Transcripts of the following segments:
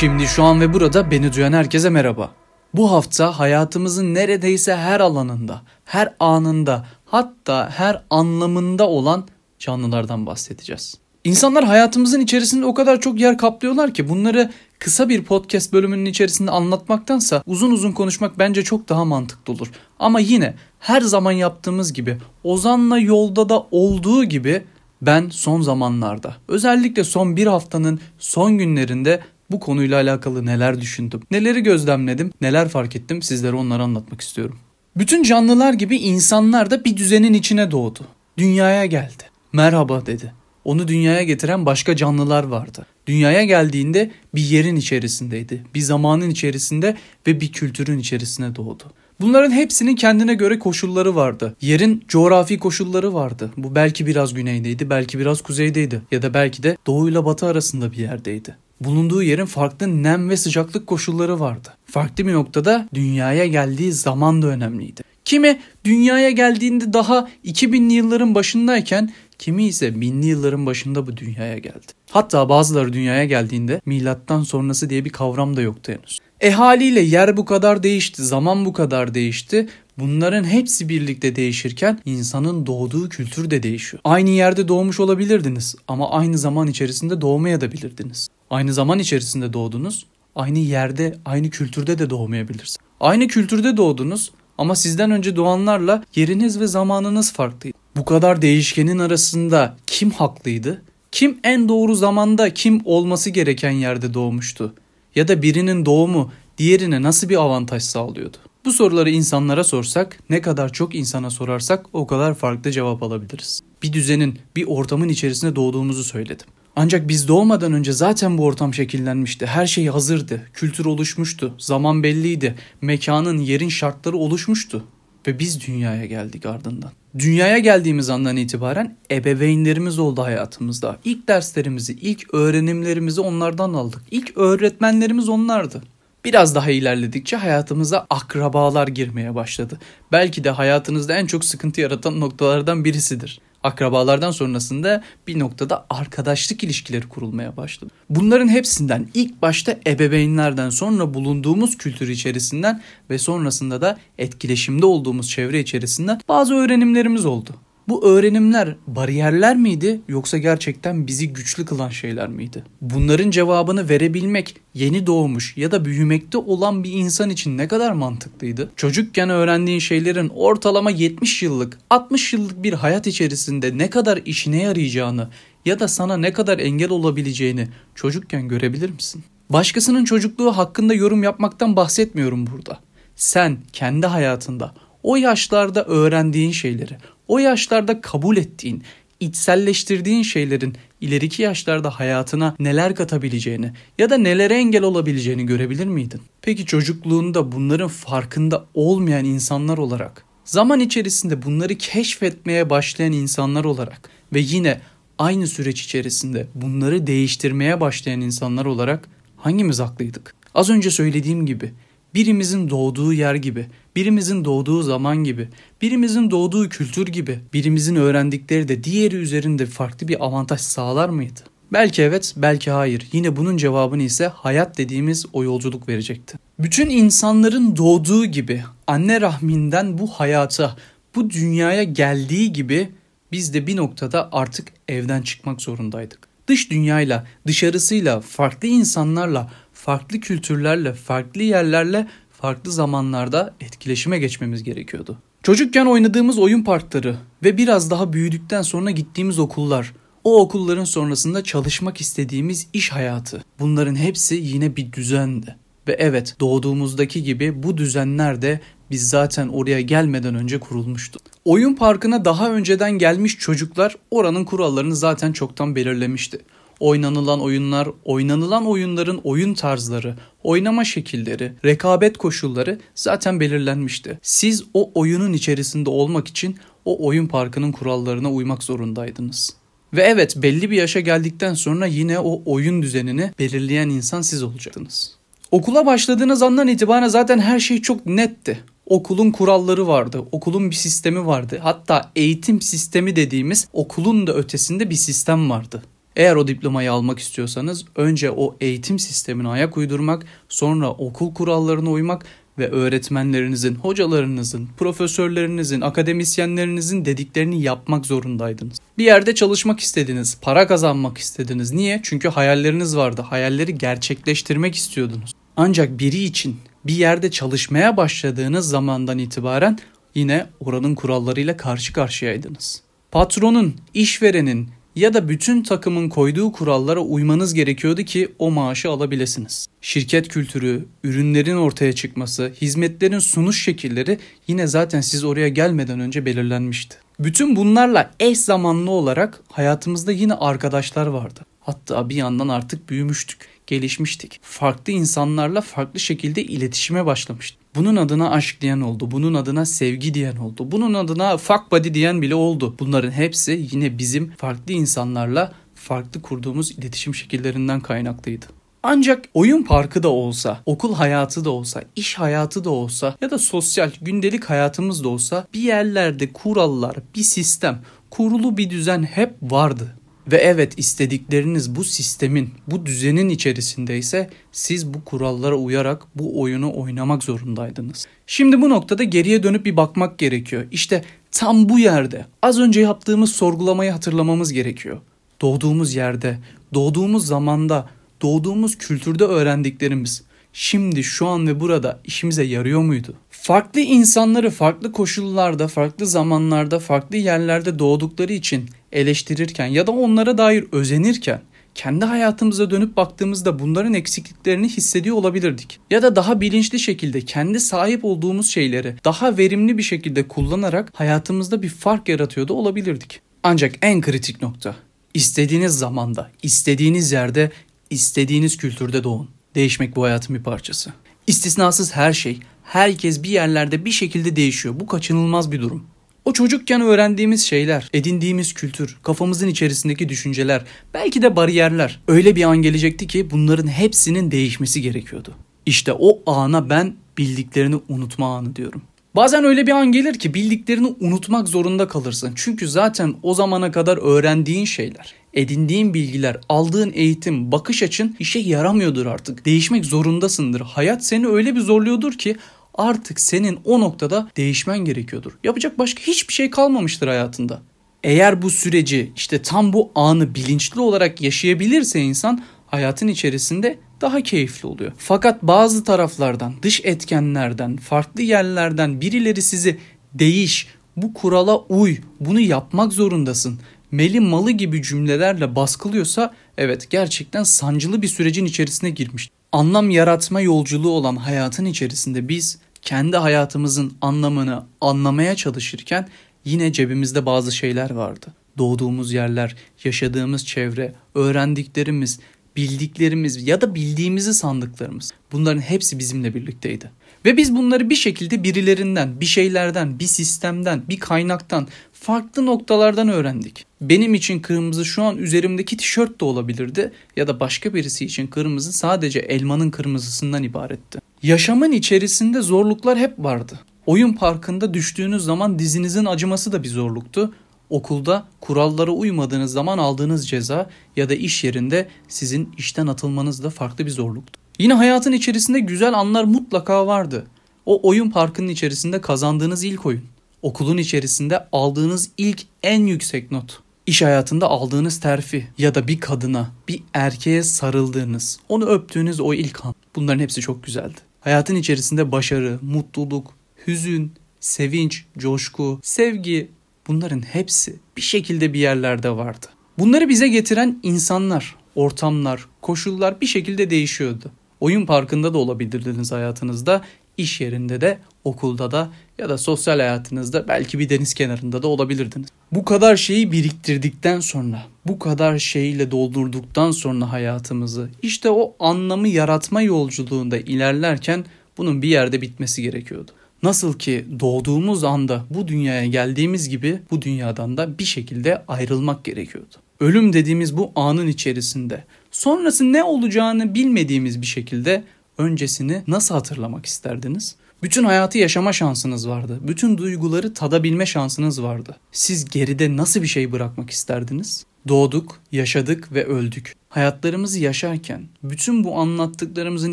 Şimdi şu an ve burada beni duyan herkese merhaba. Bu hafta hayatımızın neredeyse her alanında, her anında, hatta her anlamında olan canlılardan bahsedeceğiz. İnsanlar hayatımızın içerisinde o kadar çok yer kaplıyorlar ki bunları kısa bir podcast bölümünün içerisinde anlatmaktansa uzun uzun konuşmak bence çok daha mantıklı olur. Ama yine her zaman yaptığımız gibi Ozan'la yolda da olduğu gibi ben son zamanlarda özellikle son bir haftanın son günlerinde bu konuyla alakalı neler düşündüm, neleri gözlemledim, neler fark ettim sizlere onları anlatmak istiyorum. Bütün canlılar gibi insanlar da bir düzenin içine doğdu. Dünyaya geldi. Merhaba dedi. Onu dünyaya getiren başka canlılar vardı. Dünyaya geldiğinde bir yerin içerisindeydi, bir zamanın içerisinde ve bir kültürün içerisine doğdu. Bunların hepsinin kendine göre koşulları vardı. Yerin coğrafi koşulları vardı. Bu belki biraz güneydeydi, belki biraz kuzeydeydi ya da belki de doğu ile batı arasında bir yerdeydi. Bulunduğu yerin farklı nem ve sıcaklık koşulları vardı. Farklı bir noktada dünyaya geldiği zaman da önemliydi. Kimi dünyaya geldiğinde daha 2000'li yılların başındayken kimi ise binli yılların başında bu dünyaya geldi. Hatta bazıları dünyaya geldiğinde milattan sonrası diye bir kavram da yoktu henüz. E yer bu kadar değişti, zaman bu kadar değişti. Bunların hepsi birlikte değişirken insanın doğduğu kültür de değişiyor. Aynı yerde doğmuş olabilirdiniz ama aynı zaman içerisinde doğmaya da bilirdiniz. Aynı zaman içerisinde doğdunuz, aynı yerde, aynı kültürde de doğmayabilirsiniz. Aynı kültürde doğdunuz ama sizden önce doğanlarla yeriniz ve zamanınız farklıydı. Bu kadar değişkenin arasında kim haklıydı? Kim en doğru zamanda kim olması gereken yerde doğmuştu? Ya da birinin doğumu diğerine nasıl bir avantaj sağlıyordu? Bu soruları insanlara sorsak, ne kadar çok insana sorarsak o kadar farklı cevap alabiliriz. Bir düzenin, bir ortamın içerisinde doğduğumuzu söyledim. Ancak biz doğmadan önce zaten bu ortam şekillenmişti. Her şey hazırdı. Kültür oluşmuştu. Zaman belliydi. Mekanın, yerin şartları oluşmuştu. Ve biz dünyaya geldik ardından. Dünyaya geldiğimiz andan itibaren ebeveynlerimiz oldu hayatımızda. İlk derslerimizi, ilk öğrenimlerimizi onlardan aldık. İlk öğretmenlerimiz onlardı. Biraz daha ilerledikçe hayatımıza akrabalar girmeye başladı. Belki de hayatınızda en çok sıkıntı yaratan noktalardan birisidir. Akrabalardan sonrasında bir noktada arkadaşlık ilişkileri kurulmaya başladı. Bunların hepsinden ilk başta ebeveynlerden sonra bulunduğumuz kültür içerisinden ve sonrasında da etkileşimde olduğumuz çevre içerisinden bazı öğrenimlerimiz oldu. Bu öğrenimler bariyerler miydi yoksa gerçekten bizi güçlü kılan şeyler miydi? Bunların cevabını verebilmek yeni doğmuş ya da büyümekte olan bir insan için ne kadar mantıklıydı? Çocukken öğrendiğin şeylerin ortalama 70 yıllık, 60 yıllık bir hayat içerisinde ne kadar işine yarayacağını ya da sana ne kadar engel olabileceğini çocukken görebilir misin? Başkasının çocukluğu hakkında yorum yapmaktan bahsetmiyorum burada. Sen kendi hayatında o yaşlarda öğrendiğin şeyleri, o yaşlarda kabul ettiğin, içselleştirdiğin şeylerin ileriki yaşlarda hayatına neler katabileceğini ya da nelere engel olabileceğini görebilir miydin? Peki çocukluğunda bunların farkında olmayan insanlar olarak, zaman içerisinde bunları keşfetmeye başlayan insanlar olarak ve yine aynı süreç içerisinde bunları değiştirmeye başlayan insanlar olarak hangimiz haklıydık? Az önce söylediğim gibi birimizin doğduğu yer gibi, birimizin doğduğu zaman gibi, birimizin doğduğu kültür gibi, birimizin öğrendikleri de diğeri üzerinde farklı bir avantaj sağlar mıydı? Belki evet, belki hayır. Yine bunun cevabını ise hayat dediğimiz o yolculuk verecekti. Bütün insanların doğduğu gibi anne rahminden bu hayata, bu dünyaya geldiği gibi biz de bir noktada artık evden çıkmak zorundaydık. Dış dünyayla, dışarısıyla, farklı insanlarla, farklı kültürlerle, farklı yerlerle, farklı zamanlarda etkileşime geçmemiz gerekiyordu. Çocukken oynadığımız oyun parkları ve biraz daha büyüdükten sonra gittiğimiz okullar, o okulların sonrasında çalışmak istediğimiz iş hayatı. Bunların hepsi yine bir düzendi. Ve evet doğduğumuzdaki gibi bu düzenler de biz zaten oraya gelmeden önce kurulmuştu. Oyun parkına daha önceden gelmiş çocuklar oranın kurallarını zaten çoktan belirlemişti oynanılan oyunlar, oynanılan oyunların oyun tarzları, oynama şekilleri, rekabet koşulları zaten belirlenmişti. Siz o oyunun içerisinde olmak için o oyun parkının kurallarına uymak zorundaydınız. Ve evet belli bir yaşa geldikten sonra yine o oyun düzenini belirleyen insan siz olacaktınız. Okula başladığınız andan itibaren zaten her şey çok netti. Okulun kuralları vardı, okulun bir sistemi vardı. Hatta eğitim sistemi dediğimiz okulun da ötesinde bir sistem vardı. Eğer o diplomayı almak istiyorsanız önce o eğitim sistemine ayak uydurmak, sonra okul kurallarına uymak ve öğretmenlerinizin, hocalarınızın, profesörlerinizin, akademisyenlerinizin dediklerini yapmak zorundaydınız. Bir yerde çalışmak istediniz, para kazanmak istediniz. Niye? Çünkü hayalleriniz vardı. Hayalleri gerçekleştirmek istiyordunuz. Ancak biri için bir yerde çalışmaya başladığınız zamandan itibaren yine oranın kurallarıyla karşı karşıyaydınız. Patronun, işverenin ya da bütün takımın koyduğu kurallara uymanız gerekiyordu ki o maaşı alabilirsiniz. Şirket kültürü, ürünlerin ortaya çıkması, hizmetlerin sunuş şekilleri yine zaten siz oraya gelmeden önce belirlenmişti. Bütün bunlarla eş zamanlı olarak hayatımızda yine arkadaşlar vardı. Hatta bir yandan artık büyümüştük, gelişmiştik. Farklı insanlarla farklı şekilde iletişime başlamıştık. Bunun adına aşk diyen oldu, bunun adına sevgi diyen oldu, bunun adına fuck body diyen bile oldu. Bunların hepsi yine bizim farklı insanlarla farklı kurduğumuz iletişim şekillerinden kaynaklıydı. Ancak oyun parkı da olsa, okul hayatı da olsa, iş hayatı da olsa ya da sosyal gündelik hayatımız da olsa bir yerlerde kurallar, bir sistem, kurulu bir düzen hep vardı. Ve evet istedikleriniz bu sistemin, bu düzenin içerisindeyse siz bu kurallara uyarak bu oyunu oynamak zorundaydınız. Şimdi bu noktada geriye dönüp bir bakmak gerekiyor. İşte tam bu yerde az önce yaptığımız sorgulamayı hatırlamamız gerekiyor. Doğduğumuz yerde, doğduğumuz zamanda, doğduğumuz kültürde öğrendiklerimiz şimdi şu an ve burada işimize yarıyor muydu? Farklı insanları farklı koşullarda, farklı zamanlarda, farklı yerlerde doğdukları için eleştirirken ya da onlara dair özenirken kendi hayatımıza dönüp baktığımızda bunların eksikliklerini hissediyor olabilirdik. Ya da daha bilinçli şekilde kendi sahip olduğumuz şeyleri daha verimli bir şekilde kullanarak hayatımızda bir fark yaratıyor da olabilirdik. Ancak en kritik nokta istediğiniz zamanda, istediğiniz yerde, istediğiniz kültürde doğun. Değişmek bu hayatın bir parçası. İstisnasız her şey, herkes bir yerlerde bir şekilde değişiyor. Bu kaçınılmaz bir durum. O çocukken öğrendiğimiz şeyler, edindiğimiz kültür, kafamızın içerisindeki düşünceler, belki de bariyerler öyle bir an gelecekti ki bunların hepsinin değişmesi gerekiyordu. İşte o ana ben bildiklerini unutma anı diyorum. Bazen öyle bir an gelir ki bildiklerini unutmak zorunda kalırsın. Çünkü zaten o zamana kadar öğrendiğin şeyler, edindiğin bilgiler, aldığın eğitim, bakış açın işe yaramıyordur artık. Değişmek zorundasındır. Hayat seni öyle bir zorluyordur ki artık senin o noktada değişmen gerekiyordur. Yapacak başka hiçbir şey kalmamıştır hayatında. Eğer bu süreci işte tam bu anı bilinçli olarak yaşayabilirse insan hayatın içerisinde daha keyifli oluyor. Fakat bazı taraflardan, dış etkenlerden, farklı yerlerden birileri sizi değiş, bu kurala uy, bunu yapmak zorundasın. Meli malı gibi cümlelerle baskılıyorsa evet gerçekten sancılı bir sürecin içerisine girmiş. Anlam yaratma yolculuğu olan hayatın içerisinde biz kendi hayatımızın anlamını anlamaya çalışırken yine cebimizde bazı şeyler vardı. Doğduğumuz yerler, yaşadığımız çevre, öğrendiklerimiz, bildiklerimiz ya da bildiğimizi sandıklarımız bunların hepsi bizimle birlikteydi. Ve biz bunları bir şekilde birilerinden, bir şeylerden, bir sistemden, bir kaynaktan, farklı noktalardan öğrendik. Benim için kırmızı şu an üzerimdeki tişört de olabilirdi ya da başka birisi için kırmızı sadece elmanın kırmızısından ibaretti. Yaşamın içerisinde zorluklar hep vardı. Oyun parkında düştüğünüz zaman dizinizin acıması da bir zorluktu. Okulda kurallara uymadığınız zaman aldığınız ceza ya da iş yerinde sizin işten atılmanız da farklı bir zorluktu. Yine hayatın içerisinde güzel anlar mutlaka vardı. O oyun parkının içerisinde kazandığınız ilk oyun. Okulun içerisinde aldığınız ilk en yüksek not. İş hayatında aldığınız terfi ya da bir kadına, bir erkeğe sarıldığınız, onu öptüğünüz o ilk an. Bunların hepsi çok güzeldi. Hayatın içerisinde başarı, mutluluk, hüzün, sevinç, coşku, sevgi bunların hepsi bir şekilde bir yerlerde vardı. Bunları bize getiren insanlar, ortamlar, koşullar bir şekilde değişiyordu. Oyun parkında da olabilirdiniz hayatınızda, iş yerinde de, okulda da ya da sosyal hayatınızda belki bir deniz kenarında da olabilirdiniz. Bu kadar şeyi biriktirdikten sonra, bu kadar şeyle doldurduktan sonra hayatımızı işte o anlamı yaratma yolculuğunda ilerlerken bunun bir yerde bitmesi gerekiyordu. Nasıl ki doğduğumuz anda bu dünyaya geldiğimiz gibi bu dünyadan da bir şekilde ayrılmak gerekiyordu. Ölüm dediğimiz bu anın içerisinde sonrası ne olacağını bilmediğimiz bir şekilde öncesini nasıl hatırlamak isterdiniz? Bütün hayatı yaşama şansınız vardı. Bütün duyguları tadabilme şansınız vardı. Siz geride nasıl bir şey bırakmak isterdiniz? Doğduk, yaşadık ve öldük. Hayatlarımızı yaşarken, bütün bu anlattıklarımızın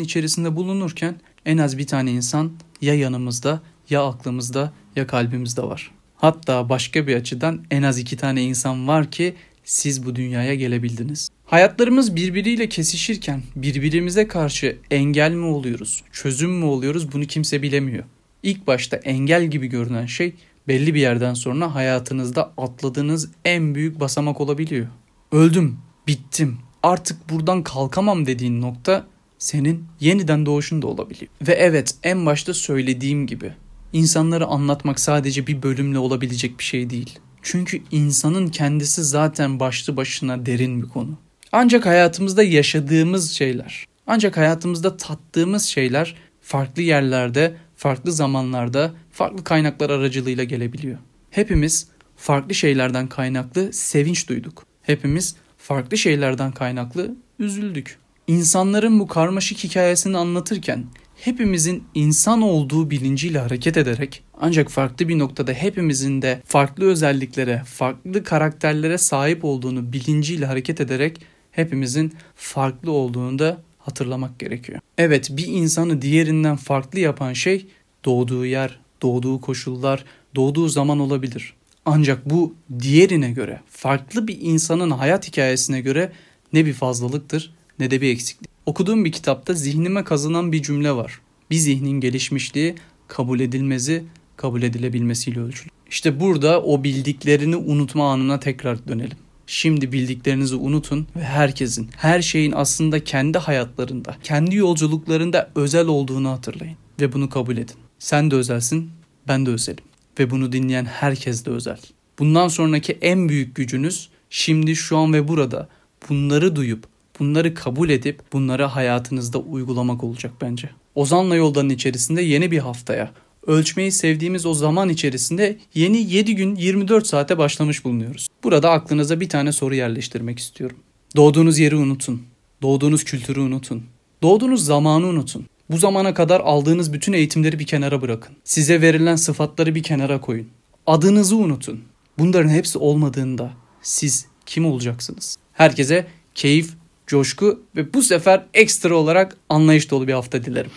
içerisinde bulunurken en az bir tane insan ya yanımızda, ya aklımızda, ya kalbimizde var. Hatta başka bir açıdan en az iki tane insan var ki siz bu dünyaya gelebildiniz. Hayatlarımız birbiriyle kesişirken birbirimize karşı engel mi oluyoruz, çözüm mü oluyoruz bunu kimse bilemiyor. İlk başta engel gibi görünen şey belli bir yerden sonra hayatınızda atladığınız en büyük basamak olabiliyor. Öldüm, bittim, artık buradan kalkamam dediğin nokta senin yeniden doğuşun da olabiliyor. Ve evet en başta söylediğim gibi insanları anlatmak sadece bir bölümle olabilecek bir şey değil. Çünkü insanın kendisi zaten başlı başına derin bir konu. Ancak hayatımızda yaşadığımız şeyler, ancak hayatımızda tattığımız şeyler farklı yerlerde, farklı zamanlarda, farklı kaynaklar aracılığıyla gelebiliyor. Hepimiz farklı şeylerden kaynaklı sevinç duyduk. Hepimiz farklı şeylerden kaynaklı üzüldük. İnsanların bu karmaşık hikayesini anlatırken hepimizin insan olduğu bilinciyle hareket ederek ancak farklı bir noktada hepimizin de farklı özelliklere, farklı karakterlere sahip olduğunu bilinciyle hareket ederek hepimizin farklı olduğunu da hatırlamak gerekiyor. Evet bir insanı diğerinden farklı yapan şey doğduğu yer, doğduğu koşullar, doğduğu zaman olabilir. Ancak bu diğerine göre, farklı bir insanın hayat hikayesine göre ne bir fazlalıktır ne de bir eksiklik. Okuduğum bir kitapta zihnime kazınan bir cümle var. Bir zihnin gelişmişliği kabul edilmezi kabul edilebilmesiyle ölçülür. İşte burada o bildiklerini unutma anına tekrar dönelim. Şimdi bildiklerinizi unutun ve herkesin, her şeyin aslında kendi hayatlarında, kendi yolculuklarında özel olduğunu hatırlayın ve bunu kabul edin. Sen de özelsin, ben de özelim ve bunu dinleyen herkes de özel. Bundan sonraki en büyük gücünüz şimdi şu an ve burada bunları duyup bunları kabul edip bunları hayatınızda uygulamak olacak bence. Ozan'la yoldanın içerisinde yeni bir haftaya ölçmeyi sevdiğimiz o zaman içerisinde yeni 7 gün 24 saate başlamış bulunuyoruz. Burada aklınıza bir tane soru yerleştirmek istiyorum. Doğduğunuz yeri unutun. Doğduğunuz kültürü unutun. Doğduğunuz zamanı unutun. Bu zamana kadar aldığınız bütün eğitimleri bir kenara bırakın. Size verilen sıfatları bir kenara koyun. Adınızı unutun. Bunların hepsi olmadığında siz kim olacaksınız? Herkese keyif, coşku ve bu sefer ekstra olarak anlayış dolu bir hafta dilerim.